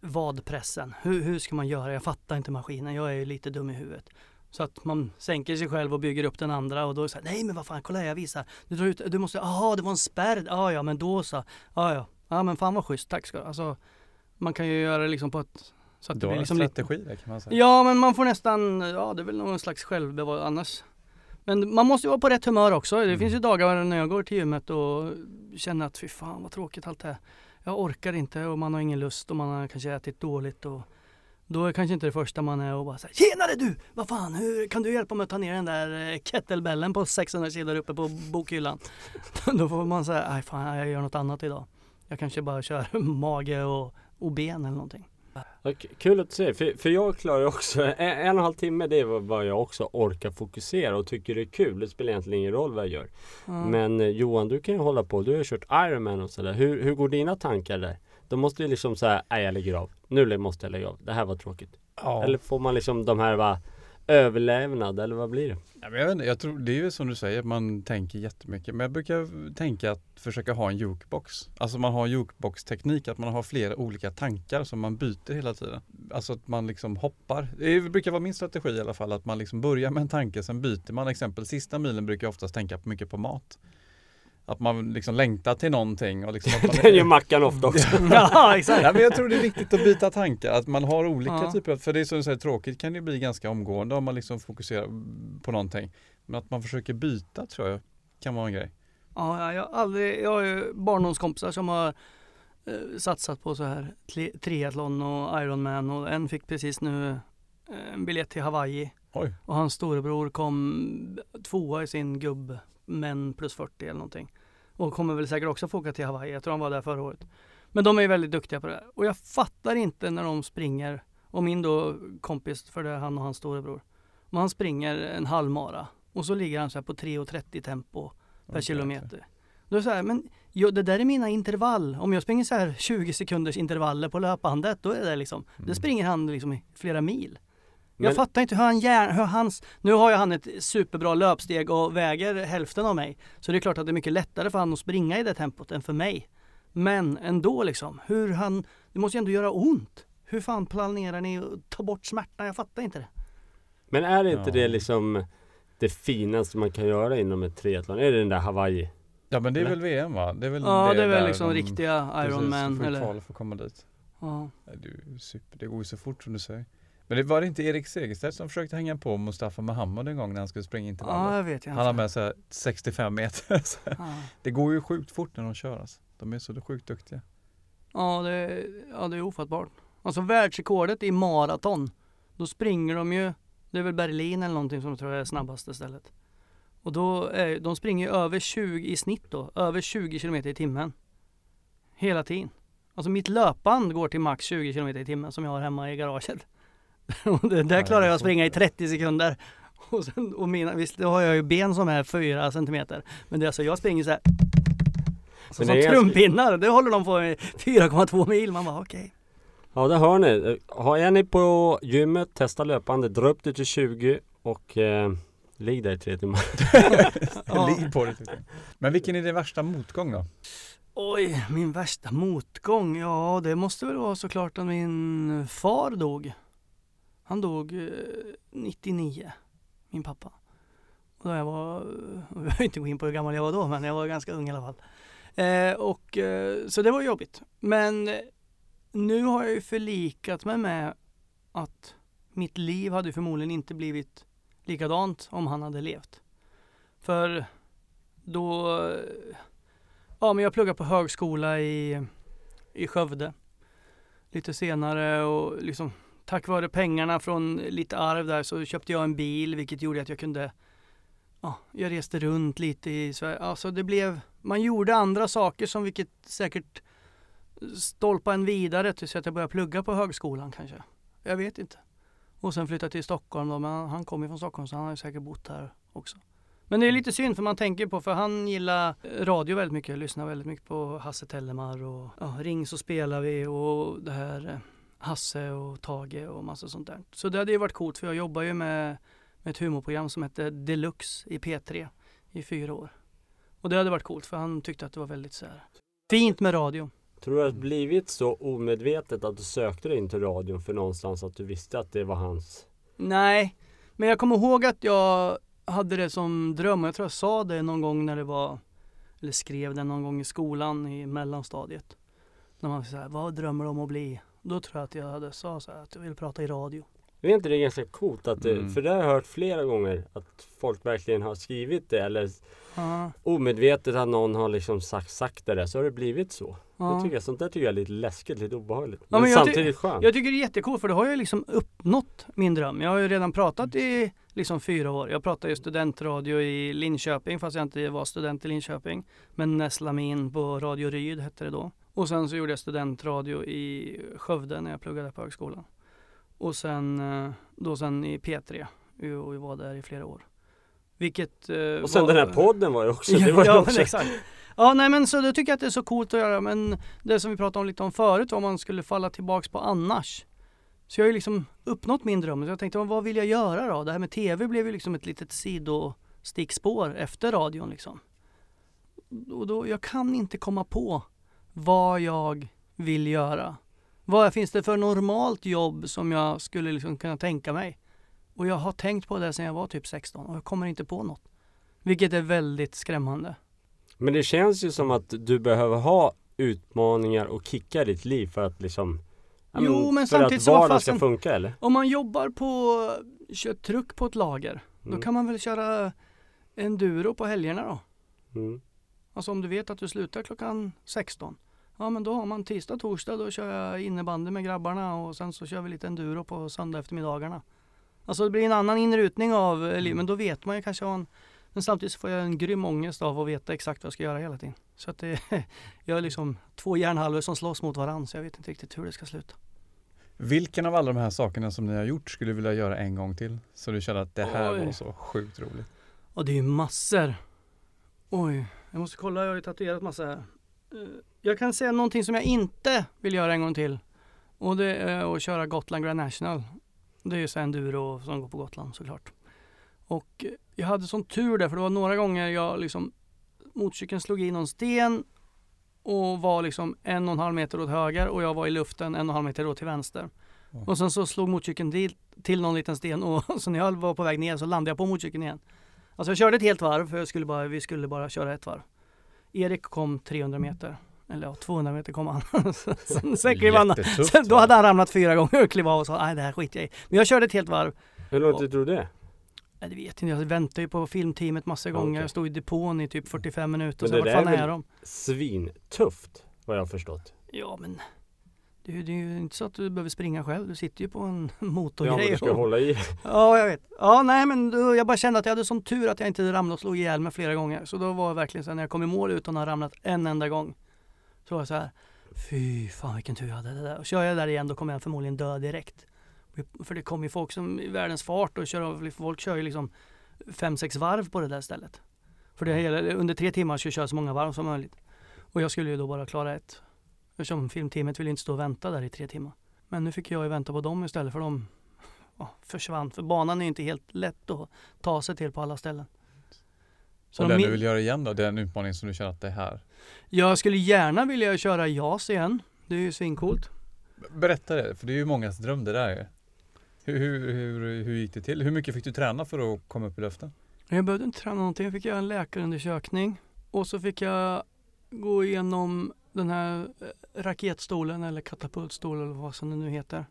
vadpressen? Hur, hur ska man göra? Jag fattar inte maskinen. Jag är ju lite dum i huvudet. Så att man sänker sig själv och bygger upp den andra och då här, nej men vad fan, kolla här, jag visar. Du drar ut, du måste, jaha det var en spärr, ja ja men då så. Ja ja, ja men fan vad schysst, tack ska du Alltså man kan ju göra det liksom på ett så att Du det blir en liksom lite strategi där kan man säga. Ja men man får nästan, ja det är väl någon slags självbevar annars. Men man måste ju vara på rätt humör också. Det Mm. finns ju dagar när jag går till gymmet och känner att fy fan vad tråkigt allt det här. Jag orkar inte och man har ingen lust och man har kanske ätit dåligt och då är kanske inte det första man är och bara säger Tjenare du! Vad fan, hur kan du hjälpa mig att ta ner den där eh, kettlebellen på 600 kilo uppe på bokhyllan? då får man säga, nej fan jag gör något annat idag. Jag kanske bara kör mage och, och ben eller någonting. Kul att du säger, för, för jag klarar också en, en och en halv timme det är vad- jag också orkar fokusera och tycker det är kul. Det spelar egentligen ingen roll vad jag gör. Ja. Men eh, Johan, du kan ju hålla på. Du har kört Ironman och sådär. Hur, hur går dina tankar där? De måste ju liksom säga, nej jag lägger av. Nu måste jag lägga av. Det här var tråkigt. Ja. Eller får man liksom de här va, överlevnad eller vad blir det? Ja, men jag, vet inte, jag tror det är ju som du säger, man tänker jättemycket. Men jag brukar tänka att försöka ha en jukebox. Alltså man har jukebox-teknik, att man har flera olika tankar som man byter hela tiden. Alltså att man liksom hoppar. Det brukar vara min strategi i alla fall, att man liksom börjar med en tanke, sen byter man. Exempel sista milen brukar jag oftast tänka mycket på mat. Att man liksom längtar till någonting. Och liksom att man Den gör Mackan ofta också. ja exakt. Ja, men jag tror det är viktigt att byta tankar, att man har olika Ja. typer av, för det är som du säger, tråkigt kan det bli ganska omgående om man liksom fokuserar på någonting. Men att man försöker byta tror jag kan vara en grej. Ja, jag har aldrig, jag har ju barndomskompisar som har eh, satsat på så här tri- triathlon och Ironman och en fick precis nu eh, en biljett till Hawaii Oj. och hans storebror kom tvåa i sin gubb män plus 40 eller någonting. Och kommer väl säkert också få åka till Hawaii, jag tror han var där förra året. Men de är väldigt duktiga på det här. Och jag fattar inte när de springer, och min då kompis, för det är han och hans storebror. Om han springer en halvmara Och så ligger han så här på 3.30 tempo per Okej, kilometer. Då är det så här, men jo, det där är mina intervall. Om jag springer så här 20 sekunders intervaller på löpbandet, då är det liksom, Mm. det springer han liksom i flera mil. Jag Men- fattar inte hur han gär, hur hans, nu har ju han ett superbra löpsteg och väger hälften av mig. Så det är klart att det är mycket lättare för han att springa i det tempot än för mig. Men ändå liksom, hur han, det måste ju ändå göra ont. Hur fan planerar ni att ta bort smärtan? Jag fattar inte det. Men är det inte Ja. det liksom det finaste man kan göra inom ett triathlon? Är det den där Hawaii? Ja men det är Eller? väl VM va? Det är väl Ja, det är väl liksom de- riktiga precis, Ironman eller? kvala för att komma dit. Ja. Nej, Det, är ju super, det går ju så fort som du säger. Men det var det inte Erik Segerstedt som försökte hänga på Mustafa Mohammad en gång när han skulle springa ja, intervaller? jag vet. Jag han har med sig 65 meter. Så Ja. det går ju sjukt fort när de kör alltså. De är så sjukt duktiga. Ja det, ja, det är ofattbart. Alltså världsrekordet i maraton, då springer de ju, det är väl Berlin eller någonting som jag tror är snabbaste stället. Och då är, de springer över 20 i snitt då, över 20 kilometer i timmen. Hela tiden. Alltså mitt löpband går till max 20 kilometer i timmen som jag har hemma i garaget. Det, där klarar jag att så. springa i 30 sekunder. Och, sen, och mina, visst då har jag ju ben som är 4 centimeter. Men det är alltså, jag springer så här. Men som ganska- trumpinnar, det håller de på i 4,2 mil. Man bara okej. Ja, det hör ni. Har är ni på gymmet, testa löpande, dra upp det till 20 och eh, ligg där i tre timmar. Ja. Ligg på det. Men vilken är din värsta motgång då? Oj, min värsta motgång? Ja, det måste väl vara såklart att min far dog. Han dog eh, 99, min pappa. Och då jag var, jag behöver inte gå in på hur gammal jag var då, men jag var ganska ung i alla fall. Eh, och, eh, så det var jobbigt. Men nu har jag ju förlikat mig med att mitt liv hade förmodligen inte blivit likadant om han hade levt. För då Ja, men jag pluggade på högskola i, i Skövde. Lite senare och liksom tack vare pengarna från lite arv där så köpte jag en bil vilket gjorde att jag kunde Ja, jag reste runt lite i Sverige. Alltså det blev Man gjorde andra saker som vilket säkert stolpa en vidare tills att jag började plugga på högskolan kanske. Jag vet inte. Och sen flyttade till Stockholm då, men han- han kom ju från Stockholm så han har ju säkert bott här också. Men det är lite synd för man tänker på, för han gillar radio väldigt mycket, lyssnar väldigt mycket på Hasse Tellemar och ja, Ring så spelar vi och det här eh, Hasse och Tage och massa sånt där. Så det hade ju varit coolt för jag jobbar ju med, med ett humorprogram som heter Deluxe i P3 i fyra år. Och det hade varit coolt för han tyckte att det var väldigt så här fint med radio. Tror du att det blivit så omedvetet att du sökte dig in till radion för någonstans att du visste att det var hans? Nej, men jag kommer ihåg att jag hade det som dröm och jag tror jag sa det någon gång när det var eller skrev det någon gång i skolan i mellanstadiet. När man säger vad drömmer du om att bli? Då tror jag att jag hade sa så här att jag vill prata i radio. Är inte det ganska coolt? Att det, Mm. För det har jag hört flera gånger att folk verkligen har skrivit det eller Ja, omedvetet att någon har liksom sagt, sagt det där så har det blivit så. Det ja. tycker jag, sånt där tycker jag är lite läskigt, lite obehagligt. Ja, men men jag samtidigt skönt. Jag tycker det är jättekul för då har jag liksom uppnått min dröm. Jag har ju redan pratat i liksom fyra år. Jag pratade ju studentradio i Linköping fast jag inte var student i Linköping. Men nästlade mig in på Radio Ryd hette det då. Och sen så gjorde jag studentradio i Skövde när jag pluggade på högskolan. Och sen eh, då sen i P3 och vi var där i flera år. Vilket eh, och sen var- den här podden var ju också, Ja, det var ja också exakt. Ja nej men så då tycker jag att det är så coolt att göra men det som vi pratade om lite om förut vad man skulle falla tillbaks på annars. Så jag har ju liksom uppnått min dröm så jag tänkte vad vill jag göra då? Det här med TV blev ju liksom ett litet sidostickspår efter radion liksom. Och då, jag kan inte komma på vad jag vill göra. Vad finns det för normalt jobb som jag skulle liksom kunna tänka mig? Och jag har tänkt på det sedan jag var typ 16 och jag kommer inte på något. Vilket är väldigt skrämmande. Men det känns ju som att du behöver ha utmaningar och kicka i ditt liv för att liksom Jo, men för samtidigt att vardagen ska funka eller? Om man jobbar på, kör truck på ett lager, Mm. då kan man väl köra enduro på helgerna då? Mm. Alltså om du vet att du slutar klockan 16. Ja men då har man tisdag, torsdag, då kör jag innebandy med grabbarna och sen så kör vi lite enduro på söndag eftermiddagarna. Alltså det blir en annan inrutning av eh, liv, men då vet man ju kanske en men samtidigt så får jag en grym ångest av att veta exakt vad jag ska göra hela tiden. Så att det, jag är liksom två hjärnhalvor som slåss mot varandra så jag vet inte riktigt hur det ska sluta. Vilken av alla de här sakerna som ni har gjort skulle du vilja göra en gång till? Så du känner att det här Oj. var så sjukt roligt. Och det är ju massor. Oj, jag måste kolla, jag har ju tatuerat massa här. Eh, Jag kan säga någonting som jag inte vill göra en gång till. Och det är att köra Gotland Grand National. Det är ju så enduro som går på Gotland såklart. Och eh, jag hade sån tur där för det var några gånger jag liksom motorcykeln slog i någon sten och var liksom en och en halv meter åt höger och jag var i luften en och en halv meter åt till vänster. Och sen så slog motorcykeln till, till någon liten sten och så när jag var på väg ner så landade jag på motorcykeln igen. Alltså jag körde ett helt varv för jag skulle bara, vi skulle bara köra ett varv. Erik kom 300 meter. Eller ja, 200 meter kom han. sen han Jättetufft, Sen, då hade han ramlat fyra gånger och klev av och sa nej det här skiter jag i. Men jag körde ett helt varv. Hur lång tid tror du det? Nej, det vet inte, jag väntade ju på filmteamet massa gånger. okej. Jag stod i depån i typ 45 minuter. Men det där är väl-? Svintufft, vad jag har förstått. Ja men det, är- det är ju inte så att du behöver springa själv. Du sitter ju på en Ja, motorgrej. men du ska och- hålla i. Ja, jag vet. Ja, nej men då, jag bara kände att jag hade sån tur att jag inte ramlade och slog ihjäl mig flera gånger. Så då var jag verkligen så här, när jag kom i mål utan att ha ramlat en enda gång. Så var jag så här, fy fan vilken tur jag hade det där. Och kör jag där igen då kommer jag förmodligen dö direkt. För det kommer ju folk som i världens fart och kör, folk kör ju liksom fem sex varv på det där stället. För det hela, under tre timmar ska jag köra så många varv som möjligt. Och jag skulle ju då bara klara ett. Eftersom filmteamet vill inte stå och vänta där i tre timmar. Men nu fick jag ju vänta på dem istället för de ja, försvann. För banan är ju inte helt lätt att ta sig till på alla ställen. Så Och de den min- du vill göra igen då? Den utmaning som du känner att det är här? Jag skulle gärna vilja köra JAS igen. Det är ju svincoolt. Berätta det, för det är ju mångas dröm det där. Hur, hur, hur, hur gick det till? Hur mycket fick du träna för att komma upp i luften? Jag behövde inte träna någonting. Jag fick göra en läkarundersökning. Och så fick jag gå igenom den här eh, raketstolen eller katapultstolen eller vad som det nu heter.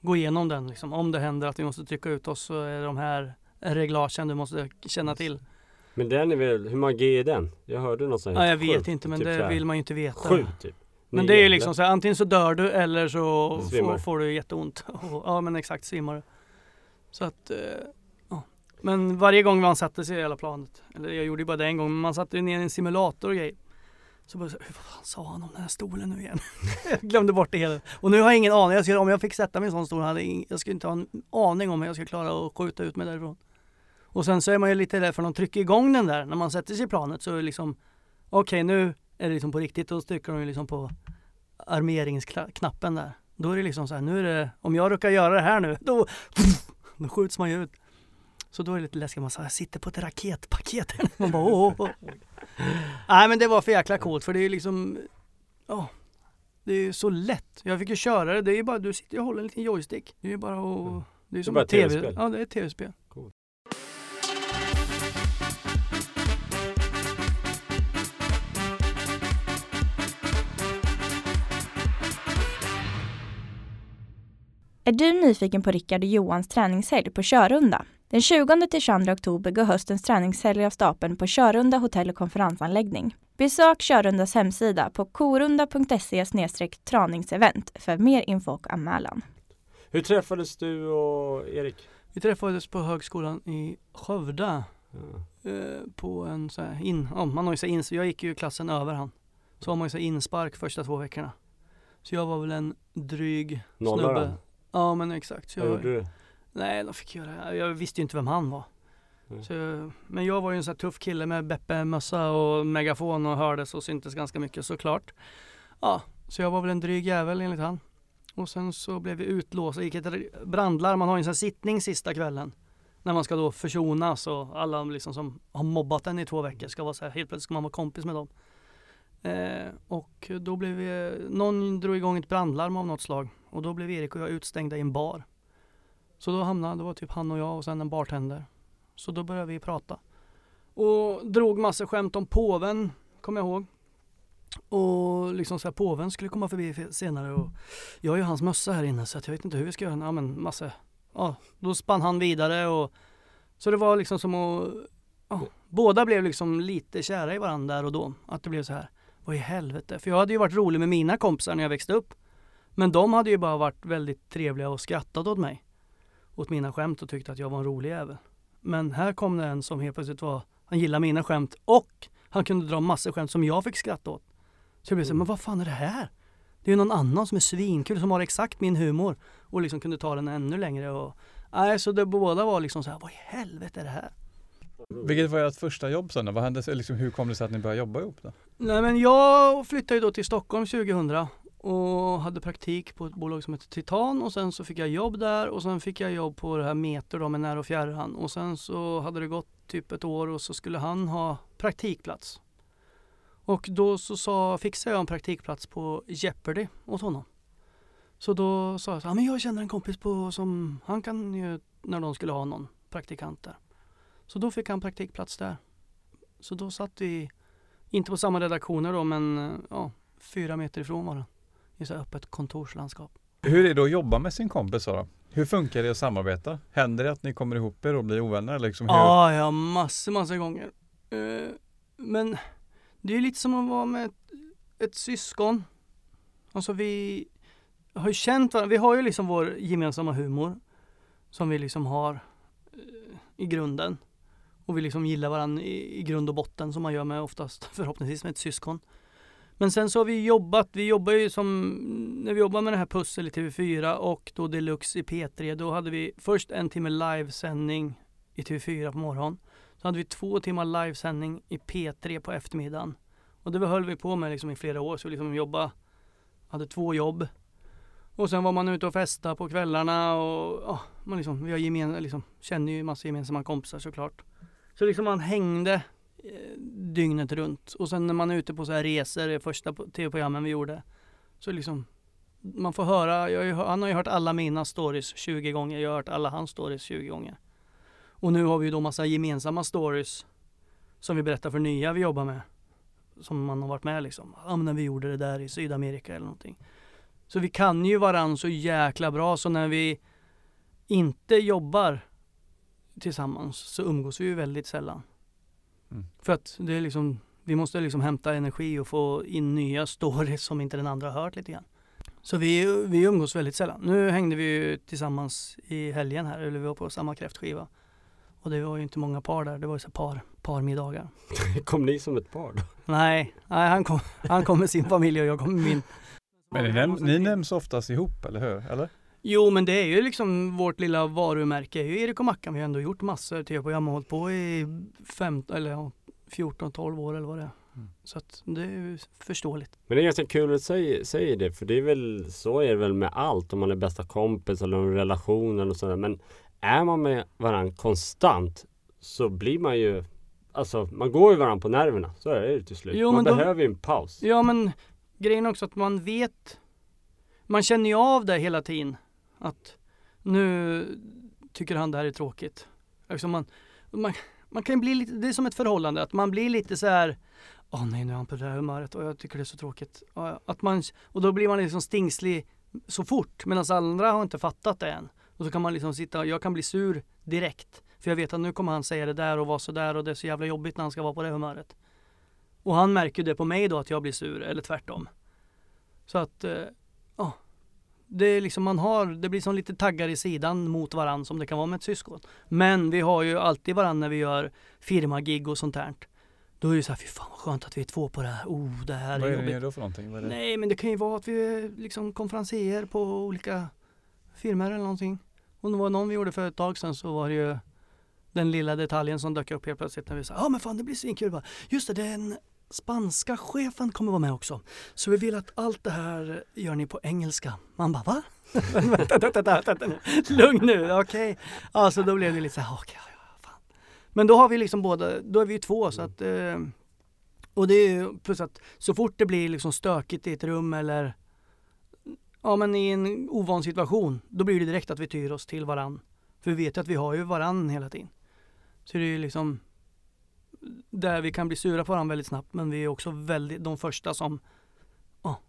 Gå igenom den liksom. Om det händer att vi måste trycka ut oss så är de här reglagen du måste känna till. Men den är väl, hur många G är den? Jag hörde något sånt Ja, jag vet sjukt, inte men typ det vill man ju inte veta. Sju typ. Men det är ju liksom så här, antingen så dör du eller så får, får du jätteont. Ja men exakt, svimmar du. Så att, eh, ja. Men varje gång man satte sig i hela planet, eller jag gjorde ju bara det en gång, men man satte ju ner en simulator och grejer. Så bara, vad fan sa han om den här stolen nu igen? jag glömde bort det hela. Och nu har jag ingen aning. Jag skulle, om jag fick sätta mig i en sån stol, hade jag, jag skulle inte ha en aning om hur jag skulle klara att skjuta ut mig därifrån. Och sen så är man ju lite rädd för de trycker igång den där. När man sätter sig i planet så är det liksom, okej nu är det liksom på riktigt. Då trycker de ju liksom på armeringsknappen där. Då är det liksom så här, nu är det, om jag råkar göra det här nu, då, då skjuts man ju ut. Så då är det lite läskigt, man så här, sitter på ett raketpaket. Man bara, åh, åh, åh. Nej men det var för jäkla coolt för det är ju liksom, ja, det är ju så lätt. Jag fick ju köra det, det är ju bara, du sitter och håller en liten joystick. Det är ju bara att, det är ju som ett ett tv. TV-spel. Ja det är ett tv-spel. Är du nyfiken på Rickard och Johans träningshelg på Körunda? Den 20 till 22 oktober går höstens träningshelg av stapeln på Körunda hotell och konferensanläggning. Besök Körundas hemsida på korunda.se traningsevent för mer info och anmälan. Hur träffades du och Erik? Vi träffades på högskolan i Skövde. Ja. eh, på en så här in, ja, man har ju så in, jag gick ju klassen över han. Så har man ju så inspark första två veckorna. Så jag var väl en dryg Nollaren? snubbe. Ja men exakt. Så Vad jag, gjorde du? Nej, de fick göra, jag visste ju inte vem han var. Mm. Så, men jag var ju en sån här tuff kille med Beppe-mössa och megafon och hördes och syntes ganska mycket såklart. Ja, så jag var väl en dryg jävel enligt han. Och sen så blev vi utlåsta, gick ett brandlarm, man har ju en sån här sittning sista kvällen. När man ska då försonas och alla liksom som har mobbat en i två veckor ska vara så här, helt plötsligt ska man vara kompis med dem. Eh, och då blev vi, någon drog igång ett brandlarm av något slag och då blev Erik och jag utstängda i en bar. Så då hamnade, det var typ han och jag och sen en bartender. Så då började vi prata. Och drog massa skämt om påven, kommer jag ihåg. Och liksom så här, påven skulle komma förbi senare och jag har ju hans mössa här inne så att jag vet inte hur vi ska göra. Ja men massa, ja då spann han vidare och så det var liksom som att, ja, båda blev liksom lite kära i varandra där och då. Att det blev så här, vad i helvete. För jag hade ju varit rolig med mina kompisar när jag växte upp. Men de hade ju bara varit väldigt trevliga och skrattat åt mig. Åt mina skämt och tyckte att jag var en rolig jävel. Men här kom det en som helt plötsligt var, han gillade mina skämt och han kunde dra massor skämt som jag fick skratta åt. Så jag blev så här, men vad fan är det här? Det är ju någon annan som är svinkul som har exakt min humor och liksom kunde ta den ännu längre och Nej, så det båda var liksom så här, vad i helvete är det här? Vilket var ert första jobb sen då? Vad hände, liksom, hur kom det sig att ni började jobba ihop då? Nej men jag flyttade ju då till Stockholm 2000 och hade praktik på ett bolag som heter Titan och sen så fick jag jobb där och sen fick jag jobb på det här Meter då med När och Fjärran och sen så hade det gått typ ett år och så skulle han ha praktikplats. Och då så sa, fixade jag en praktikplats på Jeopardy åt honom. Så då sa jag så här, men jag känner en kompis på som han kan ju när de skulle ha någon praktikant där. Så då fick han praktikplats där. Så då satt vi, inte på samma redaktioner då, men ja, fyra meter ifrån varandra. I så öppet kontorslandskap. Hur är det att jobba med sin kompis då? Hur funkar det att samarbeta? Händer det att ni kommer ihop er och blir ovänner? Liksom hur? Ja, ja, massor, massor gånger. Eh, Men det är lite som att vara med ett, ett syskon. Alltså vi har ju känt varandra. Vi har ju liksom vår gemensamma humor. Som vi liksom har eh, i grunden. Och vi liksom gillar varandra i, i grund och botten som man gör med oftast förhoppningsvis med ett syskon. Men sen så har vi jobbat, vi jobbar ju som, när vi jobbar med det här pussel i TV4 och då Deluxe i P3, då hade vi först en timme livesändning i TV4 på morgonen. Så hade vi två timmar livesändning i P3 på eftermiddagen. Och det höll vi på med liksom i flera år, så vi liksom jobbade, hade två jobb. Och sen var man ute och festa på kvällarna och ja, man liksom, vi har gemen, liksom, känner ju massa gemensamma kompisar såklart. Så liksom man hängde Eh, dygnet runt. Och sen när man är ute på så här resor, det första tv-programmen vi gjorde, så liksom man får höra, jag har ju, han har ju hört alla mina stories 20 gånger, jag har hört alla hans stories 20 gånger. Och nu har vi ju då massa gemensamma stories som vi berättar för nya vi jobbar med. Som man har varit med liksom. Ja men när vi gjorde det där i Sydamerika eller någonting. Så vi kan ju varann så jäkla bra så när vi inte jobbar tillsammans så umgås vi ju väldigt sällan. Mm. För att det är liksom, vi måste liksom hämta energi och få in nya stories som inte den andra har hört lite grann. Så vi, vi umgås väldigt sällan. Nu hängde vi ju tillsammans i helgen här, eller vi var på samma kräftskiva. Och det var ju inte många par där, det var ju så par, parmiddagar. Kom ni som ett par då? Nej, nej han, kom, han kom med sin familj och jag kom med min. Men ni, näm- ni nämns oftast ihop, eller hur? Eller? Jo men det är ju liksom vårt lilla varumärke, Erik och Mackan. Vi har ändå gjort massor tv-program och hållit på i 15, eller ja, 14-12 år eller vad det är. Mm. Så att det är ju förståeligt. Men det är ganska kul att säga, säga det för det är väl så är det väl med allt om man är bästa kompis eller en relation eller sådär. Men är man med varandra konstant så blir man ju Alltså man går ju varandra på nerverna. Så är det ju till slut. Jo, man men då- behöver ju en paus. Ja men grejen också att man vet, man känner ju av det hela tiden. Att nu tycker han det här är tråkigt. Alltså man, man, man kan bli lite, det är som ett förhållande, att man blir lite så här Åh nej, nu är han på det här humöret och jag tycker det är så tråkigt. Att man, och då blir man liksom stingslig så fort medan andra har inte fattat det än. Och så kan man liksom sitta, jag kan bli sur direkt. För jag vet att nu kommer han säga det där och vara så där och det är så jävla jobbigt när han ska vara på det humöret. Och han märker ju det på mig då att jag blir sur eller tvärtom. Så att, eh. Det är liksom man har, det blir som lite taggar i sidan mot varann som det kan vara med ett syskon. Men vi har ju alltid varann när vi gör firmagig och sånt här. Då är det så här, fy fan vad skönt att vi är två på det här. Oh, det här Vad är är det ni jobbigt. gör då för någonting? Vad är det? Nej, men det kan ju vara att vi är liksom konferenser på olika firmor eller någonting. Och det var någon vi gjorde för ett tag sedan så var det ju den lilla detaljen som dök upp helt plötsligt när vi sa ja men fan det blir svinkul. Just det, den spanska chefen kommer vara med också. Så vi vill att allt det här gör ni på engelska. Man bara va? vänta, vänta, vänta, nu. Lugn nu, okej. Alltså då blev det lite så här, okej, okay, ja, fan. Men då har vi liksom båda, då är vi ju två så att eh, och det är ju plus att så fort det blir liksom stökigt i ett rum eller ja men i en ovan situation, då blir det direkt att vi tyr oss till varann. För vi vet ju att vi har ju varann hela tiden. Så det är ju liksom där vi kan bli sura på varandra väldigt snabbt men vi är också väldigt de första som ja,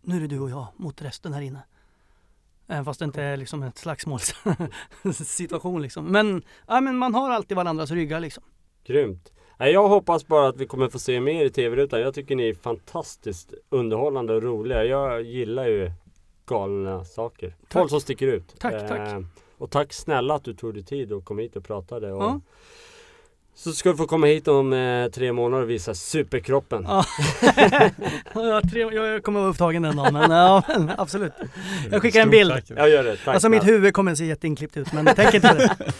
nu är det du och jag mot resten här inne. Även fast det inte är liksom ett slagsmålssituation liksom. Men, ja, men man har alltid varandras ryggar liksom. Grymt. Jag hoppas bara att vi kommer få se mer i tv-rutan. Jag tycker ni är fantastiskt underhållande och roliga. Jag gillar ju galna saker. Folk som sticker ut. Tack, tack. Eh, och tack snälla att du tog dig tid och kom hit och pratade. Och Ja. Så ska du få komma hit om eh, tre månader och visa superkroppen. Ja. jag, kommer vara upptagen den dagen men, ja, men absolut. Jag skickar en bild. Jag gör det. Tack Alltså mitt huvud kommer se jätteinklippt ut men tänk inte på det.